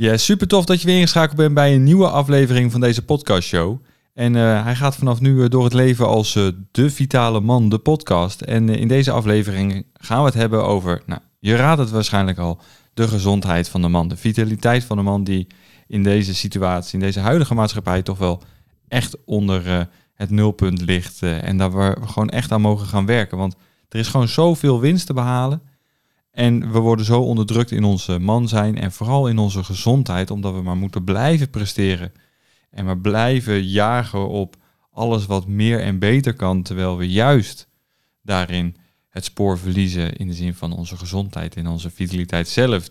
Ja, super tof dat je weer ingeschakeld bent bij een nieuwe aflevering van deze podcastshow. En uh, hij gaat vanaf nu door het leven als uh, de vitale man, de podcast. En in deze aflevering gaan we het hebben over, nou, je raadt het waarschijnlijk al, de gezondheid van de man. De vitaliteit van de man die in deze situatie, in deze huidige maatschappij, toch wel echt onder het nulpunt ligt. en daar we gewoon echt aan mogen gaan werken. Want er is gewoon zoveel winst te behalen. En we worden zo onderdrukt in onze man zijn en vooral in onze gezondheid, omdat we maar moeten blijven presteren. En maar blijven jagen op alles wat meer en beter kan, terwijl we juist daarin het spoor verliezen in de zin van onze gezondheid en onze vitaliteit zelf.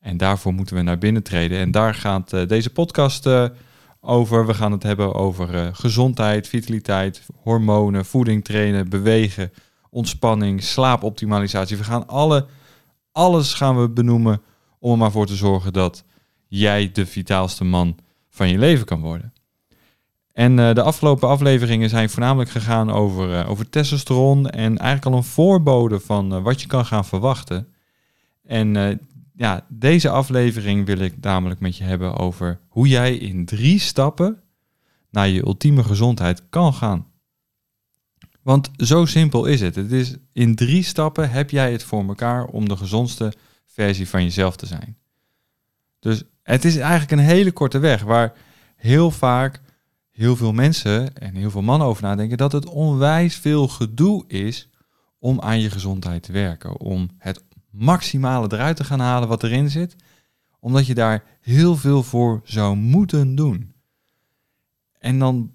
En daarvoor moeten we naar binnen treden. En daar gaat uh, deze podcast uh, over. We gaan het hebben over uh, gezondheid, vitaliteit, hormonen, voeding trainen, bewegen, ontspanning, slaapoptimalisatie. We gaan alle alles gaan we benoemen om er maar voor te zorgen dat jij de vitaalste man van je leven kan worden. En uh, de afgelopen afleveringen zijn voornamelijk gegaan over, uh, over testosteron en eigenlijk al een voorbode van uh, wat je kan gaan verwachten. En ja, deze aflevering wil ik namelijk met je hebben over hoe jij in drie stappen naar je ultieme gezondheid kan gaan. Want zo simpel is het. Het is in drie stappen heb jij het voor elkaar om de gezondste versie van jezelf te zijn. Dus het is eigenlijk een hele korte weg waar heel vaak heel veel mensen en heel veel mannen over nadenken dat het onwijs veel gedoe is om aan je gezondheid te werken. Om het maximale eruit te gaan halen wat erin zit. Omdat je daar heel veel voor zou moeten doen. En dan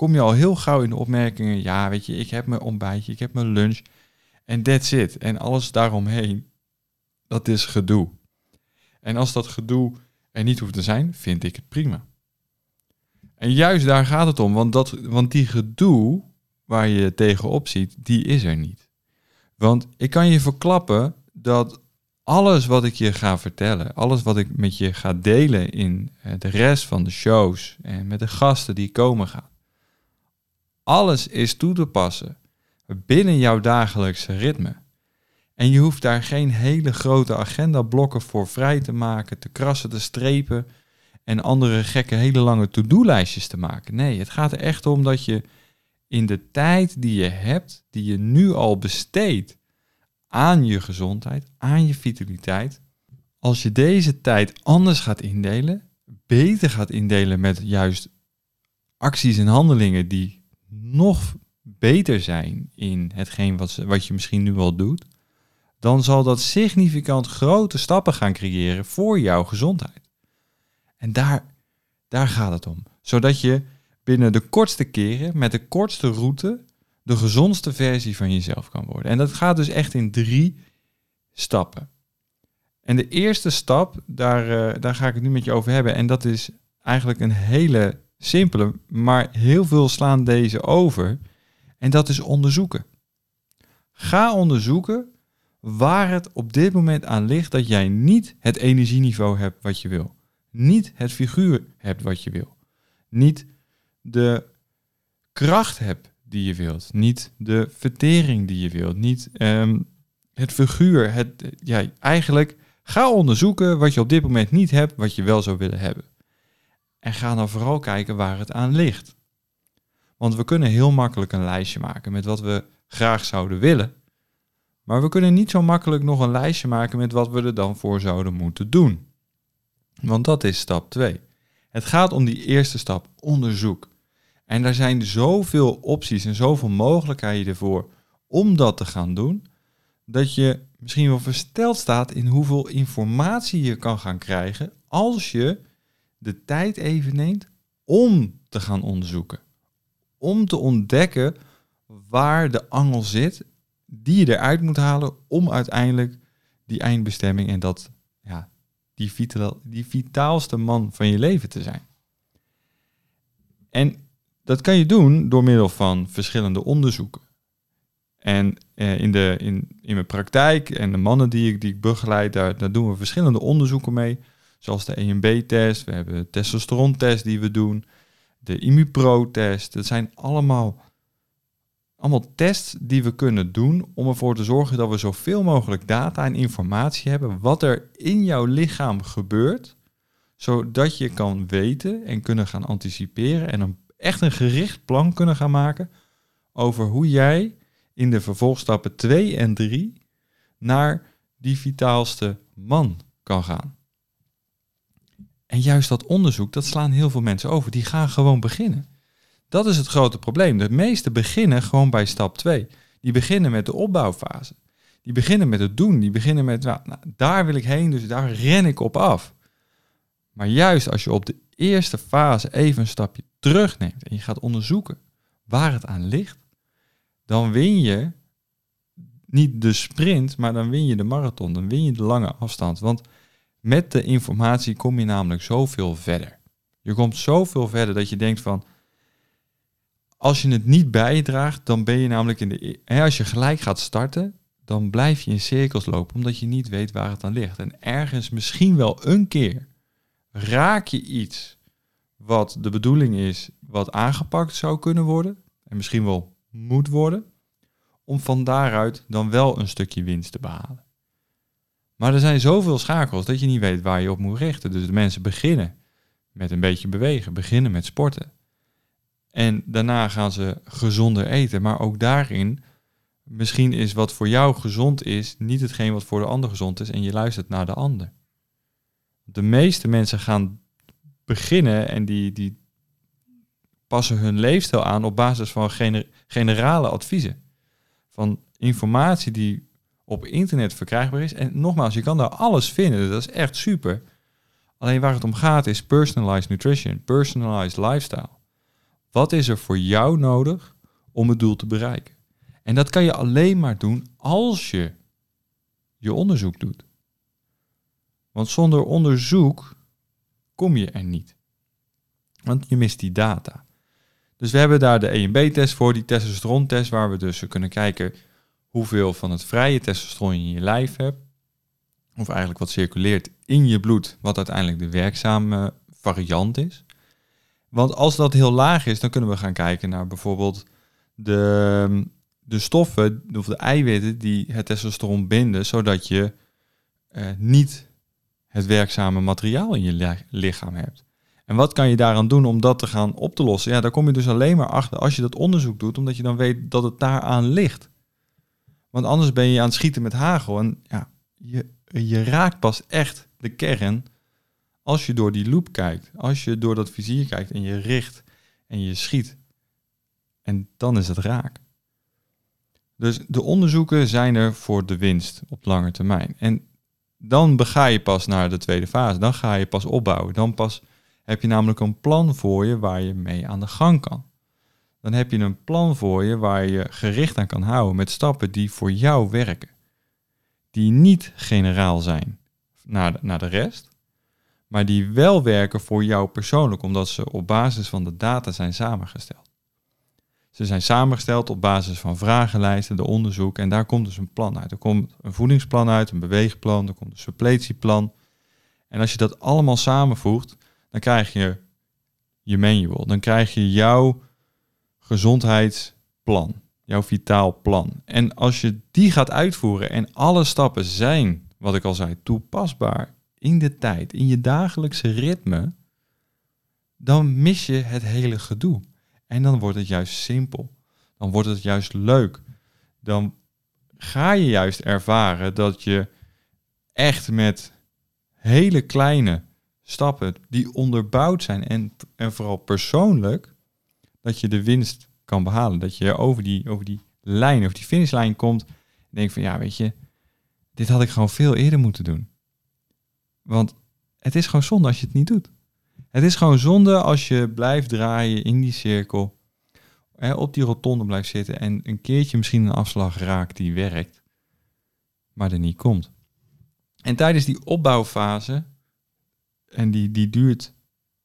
kom je al heel gauw in de opmerkingen, ja, weet je, ik heb mijn ontbijtje, ik heb mijn lunch en that's it. En alles daaromheen, dat is gedoe. En als dat gedoe er niet hoeft te zijn, vind ik het prima. En juist daar gaat het om, want, dat, want die gedoe waar je tegenop ziet, die is er niet. Want ik kan je verklappen dat alles wat ik je ga vertellen, alles wat ik met je ga delen in eh, de rest van de shows en met de gasten die komen gaan, alles is toe te passen binnen jouw dagelijkse ritme. En je hoeft daar geen hele grote agendablokken voor vrij te maken, te krassen, te strepen en andere gekke hele lange to-do-lijstjes te maken. Nee, het gaat er echt om dat je in de tijd die je hebt, die je nu al besteedt aan je gezondheid, aan je vitaliteit, als je deze tijd anders gaat indelen, beter gaat indelen met juist acties en handelingen die nog beter zijn in hetgeen wat, wat je misschien nu al doet, dan zal dat significant grote stappen gaan creëren voor jouw gezondheid. En daar, daar gaat het om. Zodat je binnen de kortste keren, met de kortste route, de gezondste versie van jezelf kan worden. En dat gaat dus echt in drie stappen. En de eerste stap, daar, uh, daar ga ik het nu met je over hebben. En dat is eigenlijk een hele simpele, maar heel veel slaan deze over. En dat is onderzoeken. Ga onderzoeken waar het op dit moment aan ligt dat jij niet het energieniveau hebt wat je wil. Niet het figuur hebt wat je wil. Niet de kracht hebt die je wilt. Niet de vertering die je wilt. Niet ehm, het figuur. Het, ja, eigenlijk ga onderzoeken wat je op dit moment niet hebt, wat je wel zou willen hebben. En ga dan vooral kijken waar het aan ligt. Want we kunnen heel makkelijk een lijstje maken met wat we graag zouden willen. Maar we kunnen niet zo makkelijk nog een lijstje maken met wat we er dan voor zouden moeten doen. Want dat is stap 2. Het gaat om die eerste stap, onderzoek. En daar zijn zoveel opties en zoveel mogelijkheden ervoor om dat te gaan doen, dat je misschien wel versteld staat in hoeveel informatie je kan gaan krijgen als je de tijd even neemt om te gaan onderzoeken. Om te ontdekken waar de angel zit die je eruit moet halen om uiteindelijk die eindbestemming en dat, ja, die, vitaal, die vitaalste man van je leven te zijn. En dat kan je doen door middel van verschillende onderzoeken. En eh, in, de, in, in mijn praktijk en de mannen die ik, die ik begeleid, daar, daar doen we verschillende onderzoeken mee. Zoals de EMB-test, we hebben de testosteron-test die we doen, de IMUPRO-test. Dat zijn allemaal, allemaal tests die we kunnen doen om ervoor te zorgen dat we zoveel mogelijk data en informatie hebben wat er in jouw lichaam gebeurt zodat je kan weten en kunnen gaan anticiperen en een, echt een gericht plan kunnen gaan maken over hoe jij in de vervolgstappen 2 en 3 naar die vitaalste man kan gaan. En juist dat onderzoek, dat slaan heel veel mensen over. Die gaan gewoon beginnen. Dat is het grote probleem. De meesten beginnen gewoon bij stap 2. Die beginnen met de opbouwfase. Die beginnen met het doen. Die beginnen met, nou, nou, daar wil ik heen, dus daar ren ik op af. Maar juist als je op de eerste fase even een stapje terugneemt en je gaat onderzoeken waar het aan ligt, dan win je niet de sprint, maar dan win je de marathon, dan win je de lange afstand. Want met de informatie kom je namelijk zoveel verder. Je komt zoveel verder dat je denkt van, als je het niet bijdraagt, dan ben je namelijk in de. Hè, als je gelijk gaat starten, dan blijf je in cirkels lopen, omdat je niet weet waar het aan ligt. En ergens misschien wel een keer raak je iets wat de bedoeling is, wat aangepakt zou kunnen worden, en misschien wel moet worden, om van daaruit dan wel een stukje winst te behalen. Maar er zijn zoveel schakels dat je niet weet waar je op moet richten. Dus de mensen beginnen met een beetje bewegen, beginnen met sporten. En daarna gaan ze gezonder eten. Maar ook daarin, misschien is wat voor jou gezond is, niet hetgeen wat voor de ander gezond is. En je luistert naar de ander. De meeste mensen gaan beginnen en die, die passen hun leefstijl aan op basis van generale adviezen. Van informatie die op internet verkrijgbaar is. En nogmaals, je kan daar alles vinden. Dat is echt super. Alleen waar het om gaat is personalized nutrition, personalized lifestyle. Wat is er voor jou nodig om het doel te bereiken? En dat kan je alleen maar doen als je je onderzoek doet. Want zonder onderzoek kom je er niet. Want je mist die data. Dus we hebben daar de EMB-test voor, die testosteron-test, waar we dus kunnen kijken hoeveel van het vrije testosteron je in je lijf hebt. Of eigenlijk wat circuleert in je bloed, wat uiteindelijk de werkzame variant is. Want als dat heel laag is, dan kunnen we gaan kijken naar bijvoorbeeld de, de stoffen of de eiwitten die het testosteron binden, zodat je eh, niet het werkzame materiaal in je lichaam hebt. En wat kan je daaraan doen om dat te gaan op te lossen? Ja, daar kom je dus alleen maar achter als je dat onderzoek doet, omdat je dan weet dat het daaraan ligt. Want anders ben je aan het schieten met hagel. En ja, je, je raakt pas echt de kern als je door die loop kijkt. Als je door dat vizier kijkt en je richt en je schiet. En dan is het raak. Dus de onderzoeken zijn er voor de winst op lange termijn. En dan ga je pas naar de tweede fase. Dan ga je pas opbouwen. Dan pas heb je namelijk een plan voor je waar je mee aan de gang kan dan heb je een plan voor je waar je gericht aan kan houden met stappen die voor jou werken. Die niet generaal zijn naar de, naar de rest, maar die wel werken voor jou persoonlijk, omdat ze op basis van de data zijn samengesteld. Ze zijn samengesteld op basis van vragenlijsten, de onderzoek, en daar komt dus een plan uit. Er komt een voedingsplan uit, een beweegplan, er komt een supplettieplan. En als je dat allemaal samenvoegt, dan krijg je je manual. Dan krijg je jouw gezondheidsplan, jouw vitaal plan. En als je die gaat uitvoeren en alle stappen zijn, wat ik al zei, toepasbaar in de tijd, in je dagelijkse ritme, dan mis je het hele gedoe. En dan wordt het juist simpel. Dan wordt het juist leuk. Dan ga je juist ervaren dat je echt met hele kleine stappen die onderbouwd zijn en, en vooral persoonlijk dat je de winst kan behalen. Dat je over die, over die lijn, over die finishlijn komt. En denk van ja, weet je, dit had ik gewoon veel eerder moeten doen. Want het is gewoon zonde als je het niet doet. Het is gewoon zonde als je blijft draaien in die cirkel. Hè, op die rotonde blijft zitten en een keertje misschien een afslag raakt die werkt, maar er niet komt. En tijdens die opbouwfase, en die, die duurt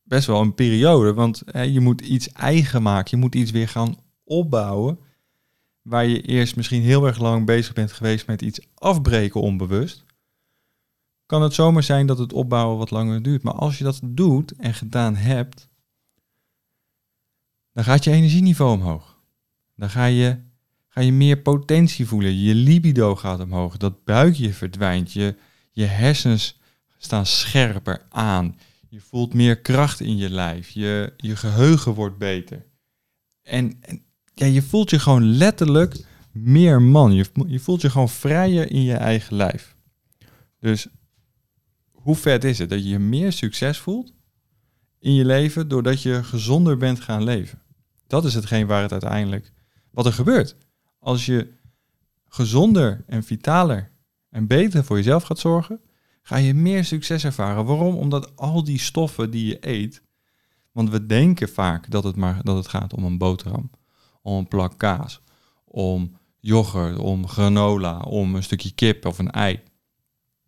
best wel een periode. Want hè, je moet iets eigen maken. Je moet iets weer gaan opbouwen. Waar je eerst misschien heel erg lang bezig bent geweest met iets afbreken onbewust. Kan het zomaar zijn dat het opbouwen wat langer duurt. Maar als je dat doet en gedaan hebt, dan gaat je energieniveau omhoog. Dan ga je, ga je meer potentie voelen. Je libido gaat omhoog. Dat buikje verdwijnt. Je, je hersens staan scherper aan Je voelt meer kracht in je lijf. Je, je geheugen wordt beter. En, ja, je voelt je gewoon letterlijk meer man. Je, je voelt je gewoon vrijer in je eigen lijf. Dus hoe vet is het dat je je meer succes voelt in je leven doordat je gezonder bent gaan leven? Dat is hetgeen waar het uiteindelijk, wat er gebeurt. Als je gezonder en vitaler en beter voor jezelf gaat zorgen, ga je meer succes ervaren. Waarom? Omdat al die stoffen die je eet, want we denken vaak dat het maar dat het gaat om een boterham, om een plak kaas, om yoghurt, om granola, om een stukje kip of een ei.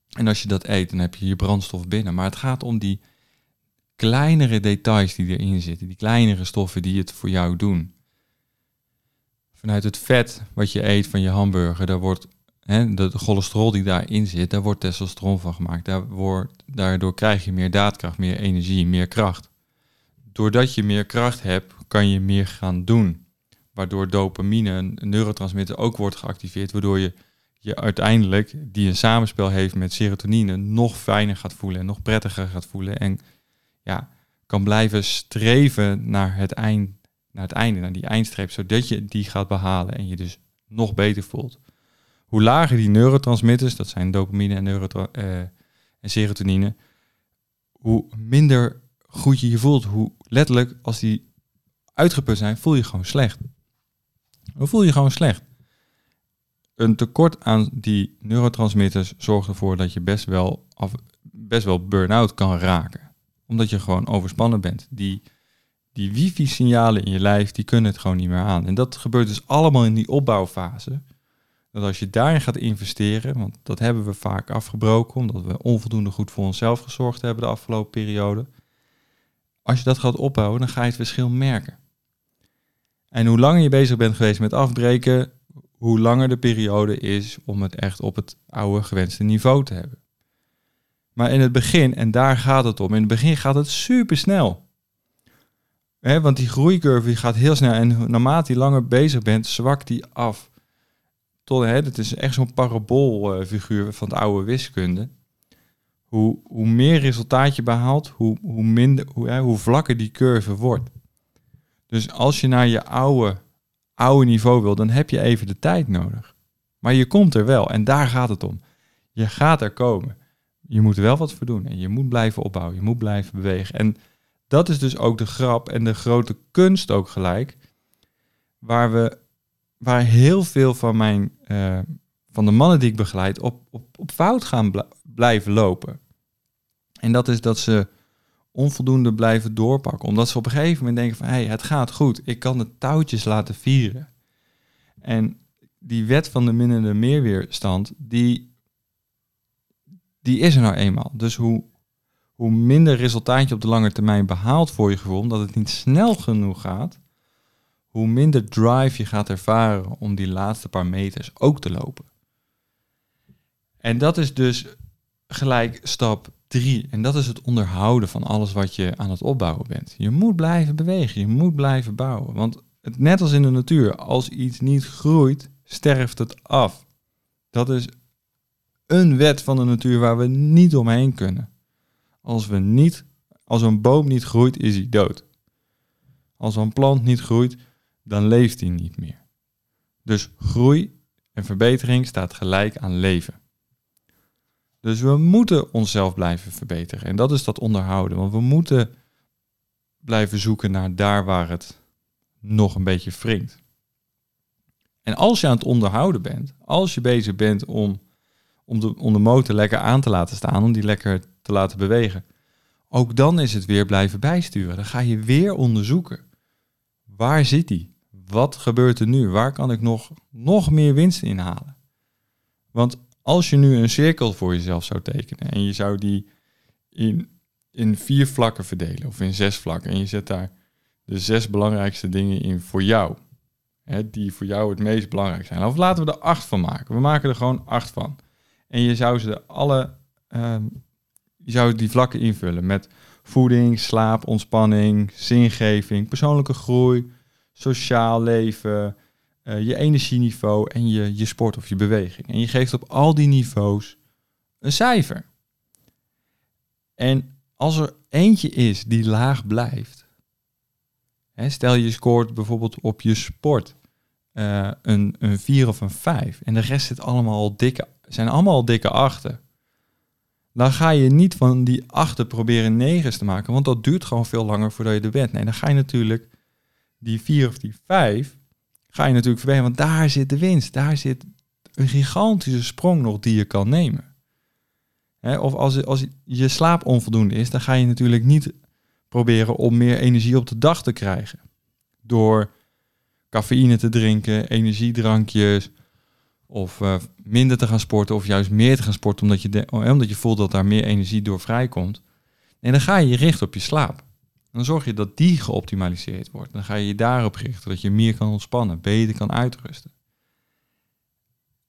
En als je dat eet, dan heb je je brandstof binnen. Maar het gaat om die kleinere details die erin zitten, die kleinere stoffen die het voor jou doen. Vanuit het vet wat je eet van je hamburger, daar wordt hè, de, cholesterol die daarin zit, daar wordt testosteron van gemaakt. Daar wordt, daardoor krijg je meer daadkracht, meer energie, meer kracht. Doordat je meer kracht hebt, kan je meer gaan doen. Waardoor dopamine, een neurotransmitter, ook wordt geactiveerd. Waardoor je je uiteindelijk, die een samenspel heeft met serotonine, nog fijner gaat voelen en nog prettiger gaat voelen. En ja, kan blijven streven naar het, eind, naar het einde, naar die eindstreep, zodat je die gaat behalen en je dus nog beter voelt. Hoe lager die neurotransmitters, dat zijn dopamine en, uh, en serotonine, hoe minder goed je je voelt. Hoe letterlijk, als die uitgeput zijn, voel je gewoon slecht. Dan voel je gewoon slecht. Een tekort aan die neurotransmitters zorgt ervoor dat je best wel, best wel burn-out kan raken. Omdat je gewoon overspannen bent. Die, die wifi-signalen in je lijf, die kunnen het gewoon niet meer aan. En dat gebeurt dus allemaal in die opbouwfase. Dat als je daarin gaat investeren, want dat hebben we vaak afgebroken, omdat we onvoldoende goed voor onszelf gezorgd hebben de afgelopen periode. Als je dat gaat opbouwen, dan ga je het verschil merken. En hoe langer je bezig bent geweest met afbreken, hoe langer de periode is om het echt op het oude gewenste niveau te hebben. Maar in het begin, en daar gaat het om, in het begin gaat het super snel. want die groeicurve gaat heel snel en naarmate je langer bezig bent, zwakt die af. Tot, hè, het is echt zo'n paraboolfiguur van de oude wiskunde. Hoe, hoe meer resultaat je behaalt, hoe, hoe, minder, hoe, hè, hoe vlakker die curve wordt. Dus als je naar je oude, oude niveau wil, dan heb je even de tijd nodig. Maar je komt er wel en daar gaat het om. Je gaat er komen. Je moet er wel wat voor doen en je moet blijven opbouwen, je moet blijven bewegen. En dat is dus ook de grap en de grote kunst ook gelijk, waar we, waar heel veel van mijn, uh, van de mannen die ik begeleid op, op, op fout gaan blijven lopen. En dat is dat ze onvoldoende blijven doorpakken. Omdat ze op een gegeven moment denken van, hé, hey, het gaat goed. Ik kan de touwtjes laten vieren. En die wet van de minnende meerweerstand, die, die is er nou eenmaal. Dus hoe, hoe minder resultaat je op de lange termijn behaalt voor je gevoel, omdat het niet snel genoeg gaat, hoe minder drive je gaat ervaren om die laatste paar meters ook te lopen. En dat is dus gelijk stap drie. En dat is het onderhouden van alles wat je aan het opbouwen bent. Je moet blijven bewegen, je moet blijven bouwen. Want het, net als in de natuur, als iets niet groeit, sterft het af. Dat is een wet van de natuur waar we niet omheen kunnen. Als, we niet, als een boom niet groeit, is hij dood. Als een plant niet groeit, dan leeft hij niet meer. Dus groei en verbetering staat gelijk aan leven. Dus we moeten onszelf blijven verbeteren. En dat is dat onderhouden. Want we moeten blijven zoeken naar daar waar het nog een beetje wringt. En als je aan het onderhouden bent, als je bezig bent om, om, de, om de motor lekker aan te laten staan, om die lekker te laten bewegen, ook dan is het weer blijven bijsturen. Dan ga je weer onderzoeken. Waar zit die? Wat gebeurt er nu? Waar kan ik nog, nog meer winst inhalen? Want als je nu een cirkel voor jezelf zou tekenen en je zou die in, in vier vlakken verdelen of in zes vlakken en je zet daar de zes belangrijkste dingen in voor jou, hè, die voor jou het meest belangrijk zijn. Of laten we er acht van maken. We maken er gewoon acht van. En je zou ze alle, uh, je zou die vlakken invullen met voeding, slaap, ontspanning, zingeving, persoonlijke groei, sociaal leven, uh, je energieniveau en je, je sport of je beweging. En je geeft op al die niveaus een cijfer. En als er eentje is die laag blijft. Hè, stel je scoort bijvoorbeeld op je sport uh, een, een 4 of een 5 en de rest zit allemaal dikke, zijn allemaal dikke achten. Dan ga je niet van die achten proberen negens te maken, want dat duurt gewoon veel langer voordat je er bent. Nee, dan ga je natuurlijk die 4 of die 5 ga je natuurlijk verbeteren, want daar zit de winst. Daar zit een gigantische sprong nog die je kan nemen. of als, als je slaap onvoldoende is, dan ga je natuurlijk niet proberen om meer energie op de dag te krijgen. Door cafeïne te drinken, energiedrankjes, of uh, minder te gaan sporten, of juist meer te gaan sporten omdat je, omdat je voelt dat daar meer energie door vrijkomt. En dan ga je je richten op je slaap. Dan zorg je dat die geoptimaliseerd wordt. Dan ga je je daarop richten, dat je meer kan ontspannen, beter kan uitrusten.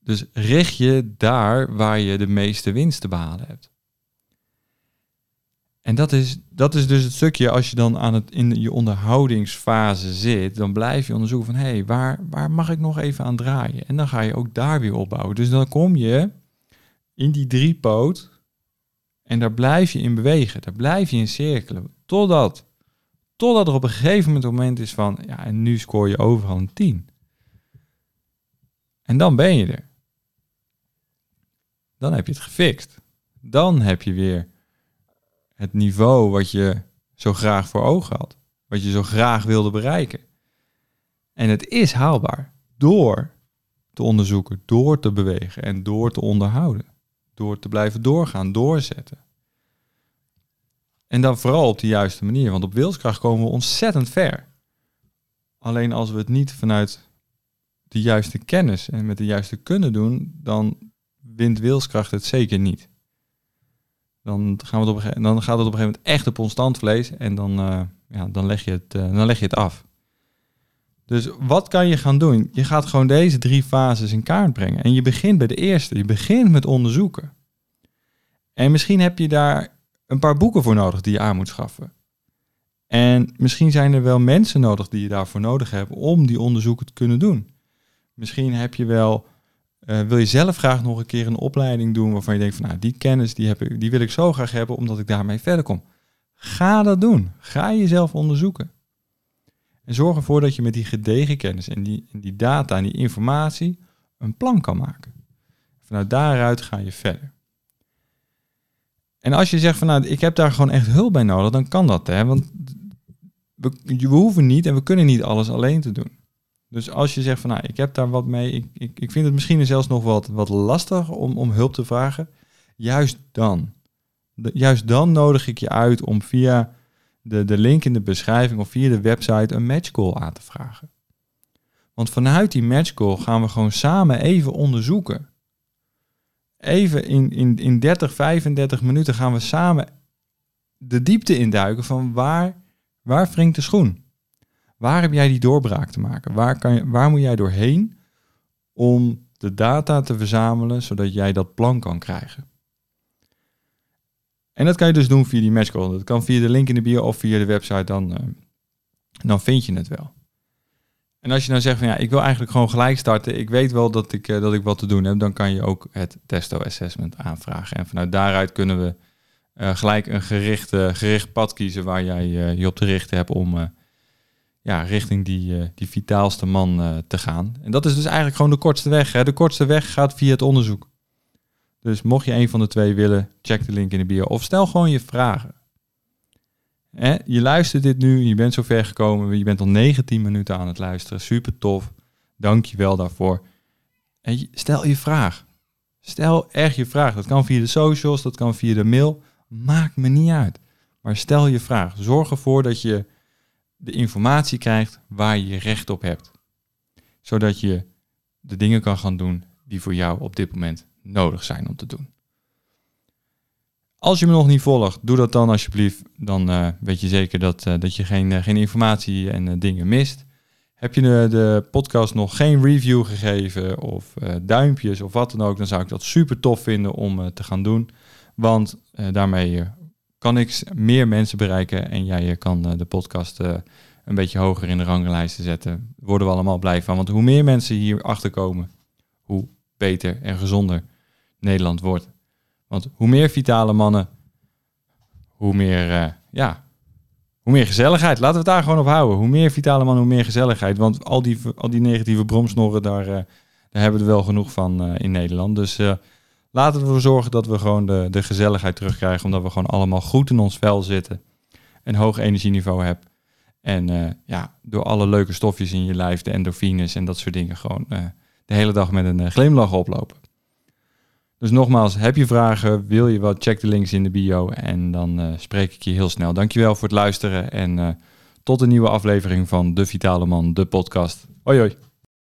Dus richt je daar waar je de meeste winst te behalen hebt. En dat is, dat is dus het stukje als je dan aan het, in je onderhoudingsfase zit, dan blijf je onderzoeken van hé, hey, waar, waar mag ik nog even aan draaien? En dan ga je ook daar weer opbouwen. Dus dan kom je in die driepoot en daar blijf je in bewegen, daar blijf je in cirkelen, totdat, totdat er op een gegeven moment, moment is van ja, en nu scoor je overal een 10. En dan ben je er. Dan heb je het gefixt. Dan heb je weer het niveau wat je zo graag voor ogen had. Wat je zo graag wilde bereiken. En het is haalbaar door te onderzoeken, door te bewegen en door te onderhouden. Door te blijven doorgaan, doorzetten. En dan vooral op de juiste manier, want op wilskracht komen we ontzettend ver. Alleen als we het niet vanuit de juiste kennis en met de juiste kunnen doen, dan wint wilskracht het zeker niet. Dan, gaan we het dan gaat het op een gegeven moment echt op ons standvlees en dan, uh, ja, dan, leg je het, uh, dan leg je het af. Dus wat kan je gaan doen? Je gaat gewoon deze drie fases in kaart brengen. En je begint bij de eerste. Je begint met onderzoeken. En misschien heb je daar een paar boeken voor nodig die je aan moet schaffen. En misschien zijn er wel mensen nodig die je daarvoor nodig hebt om die onderzoeken te kunnen doen. Misschien heb je wel uh, wil je zelf graag nog een keer een opleiding doen waarvan je denkt van nou, die kennis die, heb ik, die wil ik zo graag hebben omdat ik daarmee verder kom. Ga dat doen. Ga jezelf onderzoeken. En zorg ervoor dat je met die gedegen kennis en die, die data en die informatie een plan kan maken. Vanuit daaruit ga je verder. En als je zegt van nou, ik heb daar gewoon echt hulp bij nodig, dan kan dat. Hè? Want we, hoeven niet en we kunnen niet alles alleen te doen. Dus als je zegt van nou, ik heb daar wat mee, ik, ik, ik vind het misschien zelfs nog wat, wat lastig om, om hulp te vragen, juist dan. juist dan nodig ik je uit om via de, de link in de beschrijving of via de website een matchcall aan te vragen. Want vanuit die matchcall gaan we gewoon samen even onderzoeken. Even in, in, in 30, 35 minuten gaan we samen de diepte induiken van waar, waar wringt de schoen. Waar heb jij die doorbraak te maken? Waar, kan je, waar moet jij doorheen om de data te verzamelen, zodat jij dat plan kan krijgen? En dat kan je dus doen via die matchcall. Dat kan via de link in de bio of via de website, dan, uh, dan vind je het wel. En als je nou zegt van ja, ik wil eigenlijk gewoon gelijk starten, ik weet wel dat ik, uh, dat ik wat te doen heb, dan kan je ook het testo assessment aanvragen. En vanuit daaruit kunnen we uh, gelijk een gericht, gericht pad kiezen waar jij je op te richten hebt om ja, richting die, die vitaalste man te gaan. En dat is dus eigenlijk gewoon de kortste weg. Hè? De kortste weg gaat via het onderzoek. Dus mocht je een van de twee willen, check de link in de bio. Of stel gewoon je vragen. Hè? Je luistert dit nu, je bent zo ver gekomen, je bent al 19 minuten aan het luisteren. Super tof. Dank je wel daarvoor. En stel je vraag. Stel echt je vraag. Dat kan via de socials, dat kan via de mail. Maakt me niet uit. Maar stel je vraag. Zorg ervoor dat je de informatie krijgt waar je recht op hebt. Zodat je de dingen kan gaan doen die voor jou op dit moment nodig zijn om te doen. Als je me nog niet volgt, doe dat dan alsjeblieft. Dan uh, weet je zeker dat, uh, dat je geen, uh, geen informatie en dingen mist. Heb je de, podcast nog geen review gegeven of duimpjes of wat dan ook, dan zou ik dat super tof vinden om te gaan doen. Want daarmee kan ik meer mensen bereiken en jij kan de podcast een beetje hoger in de ranglijsten zetten. Worden we allemaal blij van. Want hoe meer mensen hier achter komen, hoe beter en gezonder Nederland wordt. Want hoe meer vitale mannen, hoe meer, ja, hoe meer gezelligheid. Laten we het daar gewoon op houden. Hoe meer vitale man, hoe meer gezelligheid. Want al die, al die negatieve bromsnorren, daar, daar hebben we er wel genoeg van in Nederland. Dus laten we ervoor zorgen dat we gewoon de, de gezelligheid terugkrijgen. Omdat we gewoon allemaal goed in ons vel zitten. Een hoog energieniveau hebben. En ja, door alle leuke stofjes in je lijf, de endorfines en dat soort dingen, gewoon de hele dag met een glimlach oplopen. Dus nogmaals, heb je vragen, wil je wat, check de links in de bio en dan uh, spreek ik je heel snel. Dankjewel voor het luisteren en uh, tot een nieuwe aflevering van De Vitale Man, de podcast. Hoi hoi.